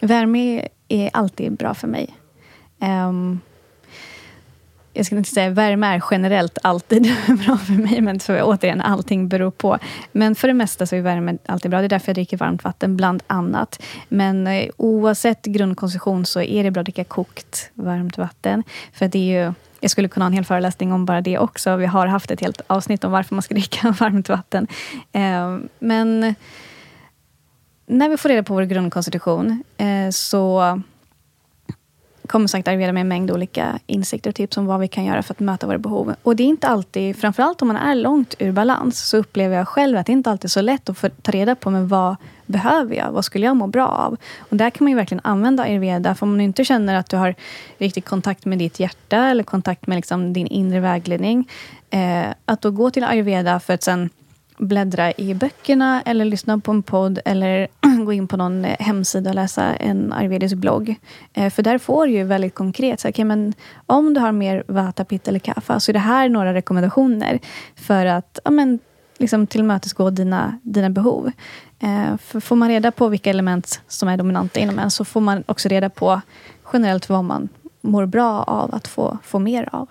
värme är alltid bra för mig. Um, jag skulle inte säga värme är generellt alltid [laughs] bra för mig, men för, återigen, allting beror på. Men för det mesta så är värme alltid bra. Det är därför jag dricker varmt vatten, bland annat. Men eh, oavsett grundkonstitution så är det bra att dricka kokt varmt vatten. För det är ju jag skulle kunna ha en hel föreläsning om bara det också. Vi har haft ett helt avsnitt om varför man ska [laughs] dricka varmt vatten. Eh, men när vi får reda på vår grundkonstitution eh, så kommer sagt arbeta med en mängd olika insikter och tips om vad vi kan göra för att möta våra behov. Och det är inte alltid, framförallt om man är långt ur balans, så upplever jag själv att det inte alltid är så lätt att få ta reda på men vad behöver jag? Vad skulle jag må bra av? Och där kan man ju verkligen använda ayurveda. För om du inte känner att du har riktig kontakt med ditt hjärta eller kontakt med liksom din inre vägledning. Eh, att då gå till ayurveda för att sen bläddra i böckerna eller lyssna på en podd eller [clears throat] gå in på någon eh, hemsida och läsa en ayurvedisk blogg. Eh, för där får du ju väldigt konkret, så, okay, men om du har mer vata, pitta eller kaffa, så är det här några rekommendationer för att ja, men, liksom, tillmötesgå dina, dina behov. Eh, för får man reda på vilka element som är dominanta inom en, så får man också reda på generellt vad man mår bra av att få, få mer av.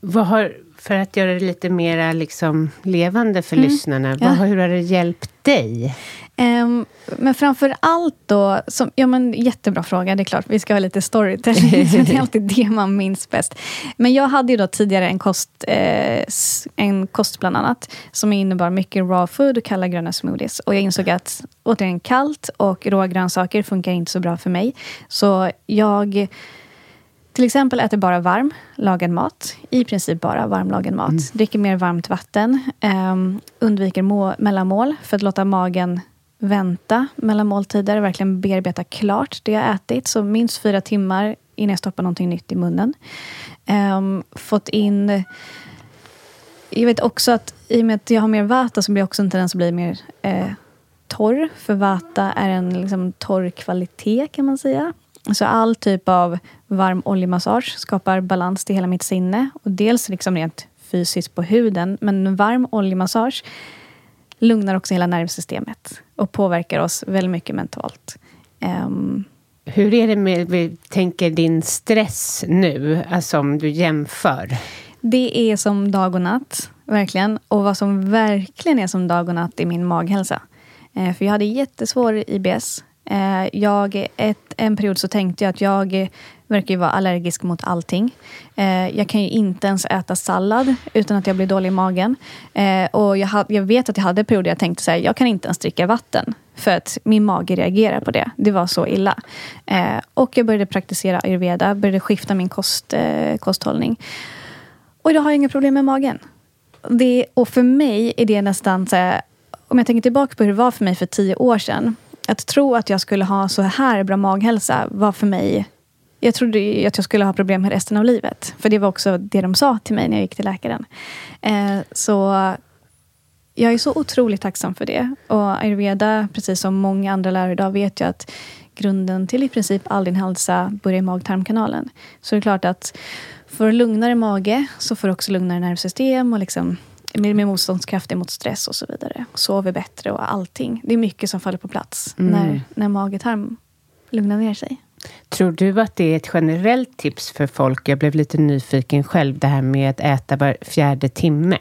Vad har, för att göra det lite mer liksom levande för mm. lyssnarna, ja. hur har det hjälpt dig? Um, men framför allt då, som, ja men jättebra fråga, det är klart, vi ska ha lite storytelling, [laughs] det är alltid det man minns bäst. Men jag hade ju då tidigare en kost, eh, en kost bland annat, som innebar mycket raw food och kalla gröna smoothies. Och jag insåg att återigen kallt och råa grönsaker funkar inte så bra för mig. Så jag till exempel äter bara varm lagad mat. I princip bara varmlagad mat. Mm. Dricker mer varmt vatten. Um, undviker må- mellanmål för att låta magen vänta mellan måltider. Verkligen bearbeta klart det jag ätit. Så minst fyra timmar innan jag stoppar någonting nytt i munnen. Um, fått in... Jag vet också att i och med att jag har mer vata så blir jag också en tendens att bli mer eh, torr. För vata är en liksom, torr kvalitet kan man säga. Så all typ av varm oljemassage skapar balans till hela mitt sinne. Och dels liksom rent fysiskt på huden, men varm oljemassage lugnar också hela nervsystemet och påverkar oss väldigt mycket mentalt. Um, hur är det med, vi tänker din stress nu, alltså om du jämför? Det är som dag och natt, verkligen. Och vad som verkligen är som dag och natt är min maghälsa. Eh, för jag hade jättesvår IBS Eh, jag, ett, en period så tänkte jag att jag verkar ju vara allergisk mot allting. Eh, jag kan ju inte ens äta sallad utan att jag blir dålig i magen. Eh, och jag, jag vet att jag hade perioder jag tänkte så här, jag kan inte ens dricka vatten. För att min mage reagerar på det. Det var så illa. Och jag började praktisera ayurveda, började skifta min kost, kosthållning. Och idag har jag inga problem med magen. Det, och för mig är det nästan så här, om jag tänker tillbaka på hur det var för mig för tio år sedan. Att tro att jag skulle ha så här bra maghälsa var för mig jag trodde att jag skulle ha problem med resten av livet. För det var också det de sa till mig när jag gick till läkaren. Eh, så jag är så otroligt tacksam för det. Och ayurveda, precis som många andra lärare idag, vet ju att grunden till i princip all din hälsa börjar i mag-tarmkanalen. Så det är klart att får du lugnare mage så får du också lugnare nervsystem och liksom med, med motståndskraft mot stress och så vidare. Sover bättre och allting. Det är mycket som faller på plats mm. när, när mage-tarm lugnar ner sig. Tror du att det är ett generellt tips för folk? Jag blev lite nyfiken själv, det här med att äta var fjärde timme.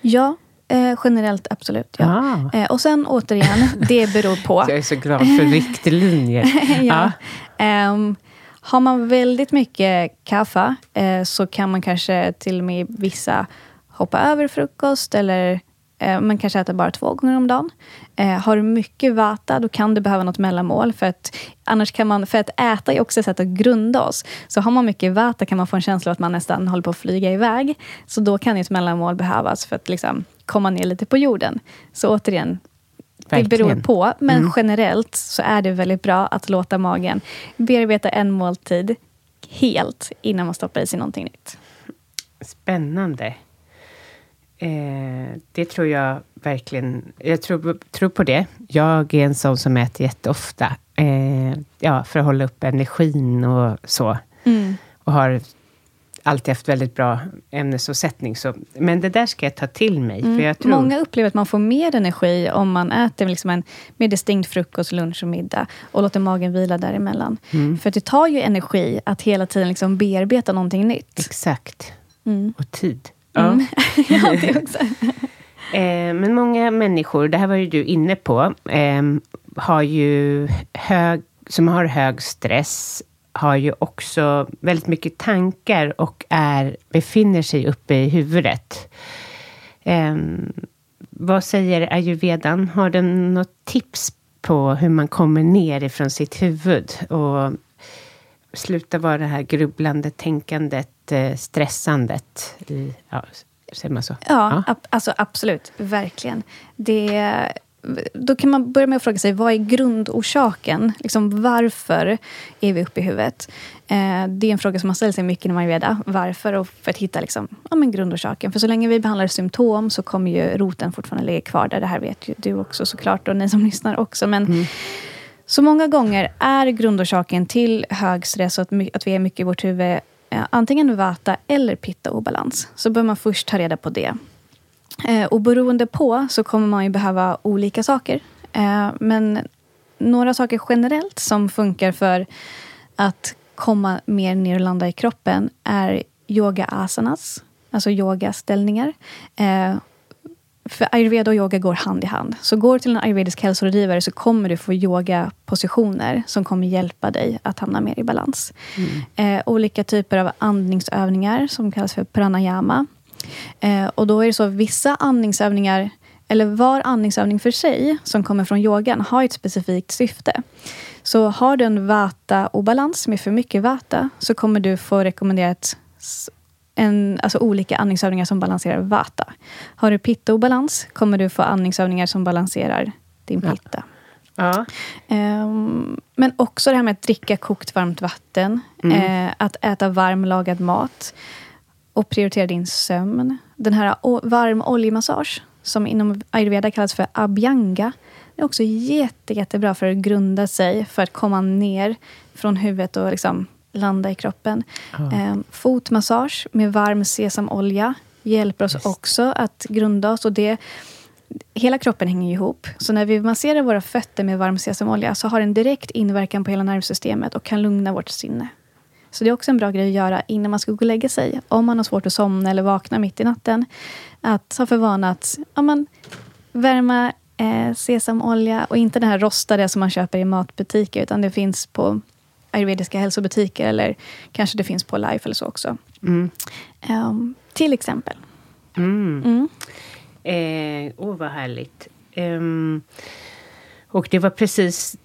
Ja, eh, generellt absolut. Ja. Ah. Eh, och sen återigen, det beror på. [laughs] Jag är så glad för riktlinjer. [laughs] ja. Ah. Um, har man väldigt mycket kaffe eh, så kan man kanske till och med vissa hoppa över frukost eller Eh, man kanske äter bara två gånger om dagen. Eh, har du mycket vata, då kan du behöva något mellanmål. För att, annars kan man, för att äta är också ett sätt att grunda oss. Så har man mycket vata kan man få en känsla av att man nästan håller på att flyga iväg. Så då kan ett mellanmål behövas för att liksom komma ner lite på jorden. Så återigen, Verkligen. det beror på. Men mm. generellt så är det väldigt bra att låta magen bearbeta en måltid helt innan man stoppar i sig någonting nytt. Spännande. Eh, det tror jag verkligen. Jag tror, tror på det. Jag är en sån som äter jätteofta. Eh, ja, för att hålla upp energin och så. Mm. Och har alltid haft väldigt bra ämnesomsättning. Så, men det där ska jag ta till mig. Mm. För jag tror... Många upplever att man får mer energi om man äter liksom en mer distinkt frukost, lunch och middag. Och låter magen vila däremellan. Mm. För det tar ju energi att hela tiden liksom bearbeta någonting nytt. Exakt. Mm. Och tid. Mm. [laughs] Ja, det också. [laughs] eh, men många människor, det här var ju du inne på, eh, har ju hög, som har hög stress, har ju också väldigt mycket tankar och är, befinner sig uppe i huvudet. Eh, vad säger ayurvedan? Har den något tips på hur man kommer ner ifrån sitt huvud och sluta vara det här grubblande tänkandet Stressandet. I, ja, säger man så? Ja, ja. Ab alltså absolut. Verkligen. Det, då kan man börja med att fråga sig, vad är grundorsaken? Liksom, varför är vi uppe i huvudet? Eh, det är en fråga som man ställer sig mycket när man veda. Varför? Och för att hitta liksom, ja, men grundorsaken. För så länge vi behandlar symptom så kommer ju roten fortfarande ligga kvar där. Det här vet ju du också såklart och ni som [laughs] lyssnar också. Men mm. Så många gånger är grundorsaken till hög stress och att, att vi är mycket i vårt huvud Eh, antingen vata eller pitta-obalans. Så bör man först ta reda på det. Eh, och beroende på så kommer man ju behöva olika saker. Eh, men några saker generellt som funkar för att komma mer ner och landa i kroppen är yoga asanas, alltså yogaställningar. För ayurveda och yoga går hand i hand. Så går du till en ayurvedisk hälsorådgivare så kommer du få yogapositioner som kommer hjälpa dig att hamna mer i balans. Mm. Eh, olika typer av andningsövningar som kallas för pranayama. Eh, och då är det så att vissa andningsövningar, eller var andningsövning för sig, som kommer från yogan, har ett specifikt syfte. Så har du en vata-obalans med för mycket vata, så kommer du få rekommenderat en, alltså olika andningsövningar som balanserar vata. Har du pitta-obalans kommer du få andningsövningar som balanserar din pitta. Ja. Um, men också det här med att dricka kokt varmt vatten. Mm. Uh, att äta varm lagad mat. Och prioritera din sömn. Den här varm oljemassage, som inom ayurveda kallas för abhyanga. Det är också jätte, jättebra för att grunda sig, för att komma ner från huvudet och liksom landa i kroppen. Oh. fotmassage med varm sesamolja hjälper oss Just. också att grunda oss. Och det, hela kroppen hänger ihop. Så när vi masserar våra fötter med varm sesamolja så har det en direkt inverkan på hela nervsystemet och kan lugna vårt sinne. Så det är också en bra grej att göra innan man ska gå och lägga sig. Om man har svårt att somna eller vakna mitt i natten. Att ha för vana att ja, man, värma eh, sesamolja och inte den här rostade som man köper i matbutiker, utan det finns på ayurvediska hälsobutiker eller kanske det finns på Life eller så också. Mm. Um, till exempel. Mm. Mm. Eh, oh, vad härligt. Um, och det var precis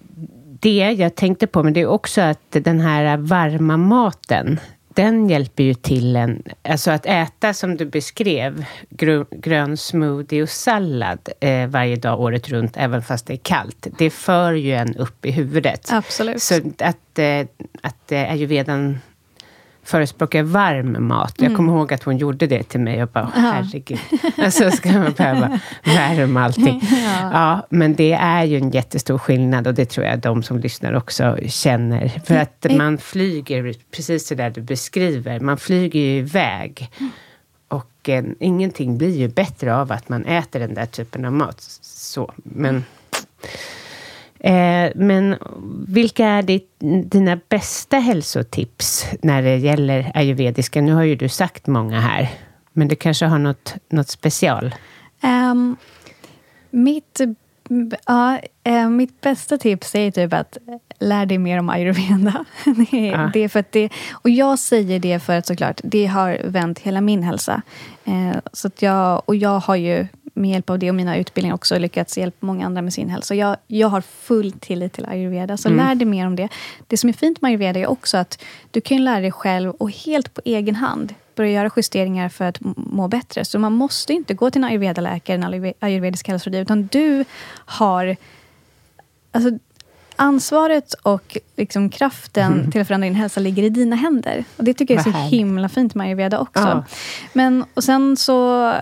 det jag tänkte på, men det är också att den här varma maten, den hjälper ju till en... Alltså att äta som du beskrev, grön, grön smoothie och sallad eh, varje dag året runt, även fast det är kallt. Det för ju en upp i huvudet. Absolut. Så att, eh, att eh, ayurvedan förespråkar varm mat. Jag kommer ihåg att hon gjorde det till mig och bara, Ja. herregud. Alltså ska man behöva värma allting. [laughs] Ja. Ja, men det är ju en jättestor skillnad och det tror jag de som lyssnar också känner. För att Mm. man flyger, precis det där du beskriver, man flyger ju iväg. Och eh, ingenting blir ju bättre av att man äter den där typen av mat. Så, men... Eh, men vilka är ditt, dina bästa hälsotips när det gäller ayurvediska? Nu har ju du sagt många här, men du kanske har något, något special? Ehm, mitt, ja, eh, mitt bästa tips är typ att lär dig mer om ayurveda. [laughs] det, är, Ja. det är för att det, och jag säger det för att såklart, det har vänt hela min hälsa. Eh, så att jag, och jag har ju med hjälp av det och mina utbildningar också lyckats hjälpa många andra med sin hälsa. Jag, jag har full tillit till ayurveda, så lär dig mer om det. Det som är fint med ayurveda är också att du kan lära dig själv och helt på egen hand börja göra justeringar för att må bättre. Så man måste inte gå till en ayurveda-läkare, en ayurve- ayurvedisk hälsorådgivare, utan du har alltså, ansvaret och liksom kraften till att förändra din hälsa ligger i dina händer. Och Det tycker jag är så himla fint med ayurveda också. Ja. Men, och sen så,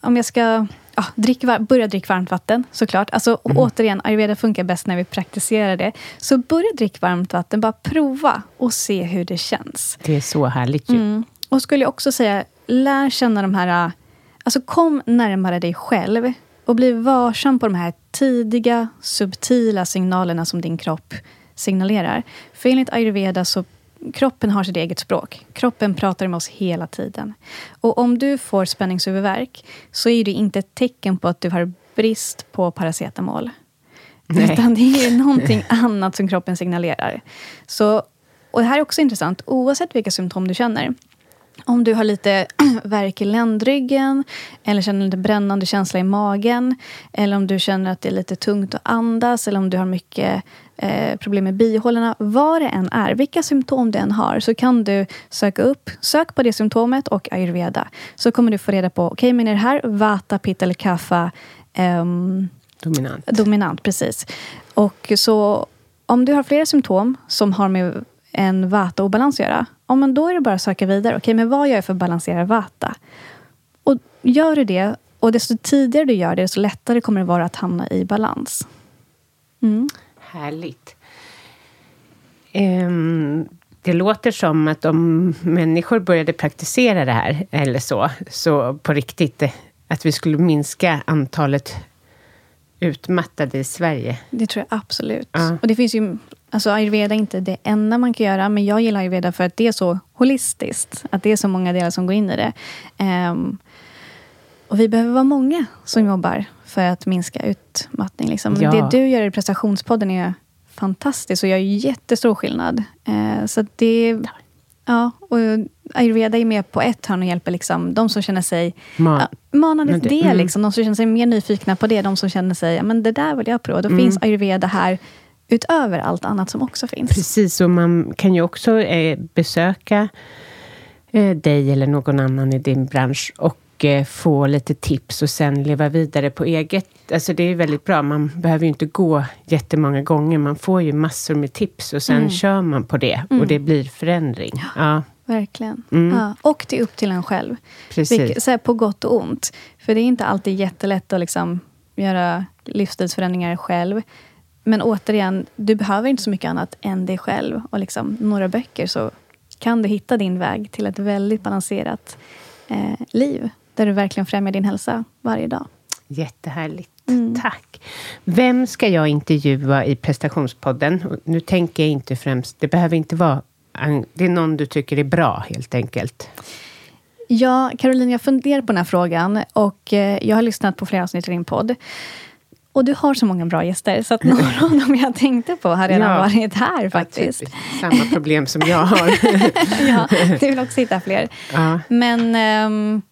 om jag ska... Ja, drick, börja dricka varmt vatten, såklart. Alltså, och Återigen, ayurveda funkar bäst när vi praktiserar det. Så börja dricka varmt vatten, bara prova och se hur det känns. Det är så härligt ju. Mm. Och skulle jag också säga, lär känna de här... Alltså kom närmare dig själv och bli varsam på de här tidiga, subtila signalerna som din kropp signalerar. För enligt ayurveda så kroppen har sitt eget språk. Kroppen pratar med oss hela tiden. Och om du får spänningshuvudvärk så är det inte ett tecken på att du har brist på paracetamol. Nej. Utan det är någonting [laughs] annat som kroppen signalerar. Så, och det här är också intressant, oavsett vilka symptom du känner. Om du har lite [clears throat] värk i ländryggen, eller känner lite brännande känsla i magen, eller om du känner att det är lite tungt att andas, eller om du har mycket eh, problem med bihålorna. Vad det än är, vilka symptom du än har, så kan du söka upp, sök på det symptomet och ayurveda. Så kommer du få reda på, okej, men är det här vata, pitta eller kapha ehm, Dominant. Dominant, precis. Och så om du har flera symptom som har med en vata-obalans att göra, ja, men då är det bara att söka vidare. Okej, men vad gör jag för att balansera vata? Och gör du det, och desto tidigare du gör det, desto lättare kommer det vara att hamna i balans. Mm. Härligt. Ehm, det låter som att om människor började praktisera det här, eller så, så på riktigt, eh, att vi skulle minska antalet utmattade i Sverige. Det tror jag absolut. Ja. Och det finns ju, alltså ayurveda är inte det enda man kan göra, men jag gillar ayurveda för att det är så holistiskt. Att det är så många delar som går in i det. Ehm, och vi behöver vara många som jobbar för att minska utmattning. Liksom. Ja. Det du gör i prestationspodden är fantastiskt och gör jättestor skillnad. Eh, så det... Ja, och ayurveda är med på ett hörn och hjälper liksom, de som känner sig Ma- Ja, manande Men till det- det. mm. Liksom. De som känner sig mer nyfikna på det. De som känner sig, ja, men det där vill jag prova. Då finns ayurveda här utöver allt annat som också finns. Precis, och man kan ju också eh, besöka eh, dig eller någon annan i din bransch och få lite tips och sen leva vidare på eget. Alltså det är väldigt bra. Man behöver ju inte gå jättemånga gånger. Man får ju massor med tips och sen kör man på det och det blir förändring. Ja, Verkligen. Mm. Ja, och det är upp till en själv. precis. Så på gott och ont. För det är inte alltid jättelätt att liksom göra livsstilsförändringar själv. Men återigen, du behöver inte så mycket annat än dig själv och liksom några böcker. Så kan du hitta din väg till ett väldigt balanserat eh, liv. Där du verkligen främjar din hälsa varje dag. Jättehärligt. Mm. Tack. Vem ska jag intervjua i prestationspodden? Nu tänker jag inte främst, det behöver inte vara, det är någon du tycker är bra helt enkelt. Ja, Caroline, jag funderar på den här frågan och eh, jag har lyssnat på flera avsnitt i din podd. Och du har så många bra gäster, så att [laughs] några av dem jag tänkte på har redan Ja. varit här faktiskt. Ja, typ samma problem som jag har. [laughs] ja, du vill också hitta fler. ja. Men ehm,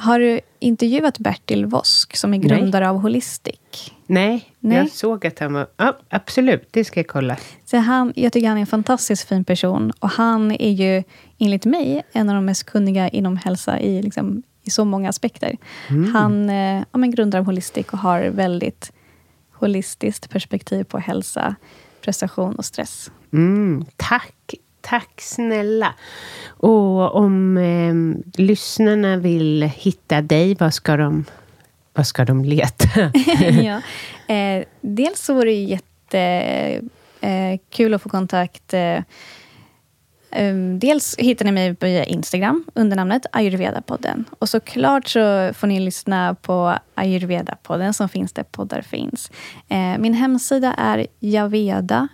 har du intervjuat Bertil Vosk, som är Nej. grundare av Holistic? Nej, Nej. jag såg att han var... Ja, absolut, det ska jag kolla. Så han, jag tycker han är en fantastiskt fin person. Och han är ju, enligt mig, en av de mest kunniga inom hälsa i, liksom, i så många aspekter. Han eh, ja, men grundar av Holistic och har väldigt holistiskt perspektiv på hälsa, prestation och stress. Mm, tack, tack snälla. Och om eh, lyssnarna vill hitta dig, vad ska de, vad ska de leta? [laughs] ja. eh, dels så vore det jättekul eh, att få kontakt. Eh, eh, dels hittar ni mig via Instagram under namnet Ayurveda-podden. Och såklart så får ni lyssna på Ayurveda-podden som finns där poddar finns. Eh, min hemsida är javeda,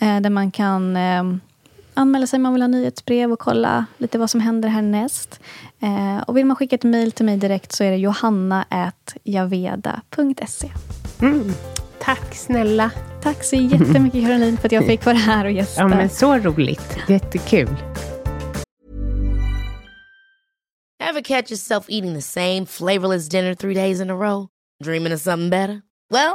eh, där man kan eh, anmäla sig om man vill ha nyhetsbrev och kolla lite vad som händer härnäst. Eh, och vill man skicka ett mejl till mig direkt så är det johanna.javeda.se. Mm, tack snälla. Tack så jättemycket Caroline för att jag fick vara här och gästa. Ja, men så roligt. Jättekul. Ever catch yourself eating the same flavorless dinner three days in a row? Dreaming of something better? Well,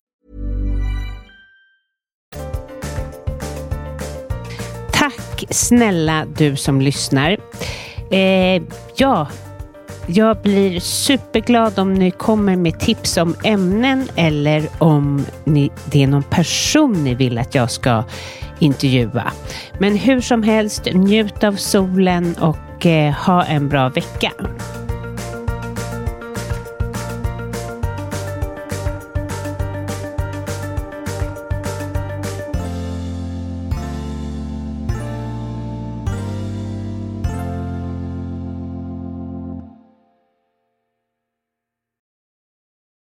Tack snälla du som lyssnar. Eh, ja, jag blir superglad om ni kommer med tips om ämnen eller om ni, det är någon person ni vill att jag ska intervjua. Men hur som helst, njut av solen och eh, ha en bra vecka.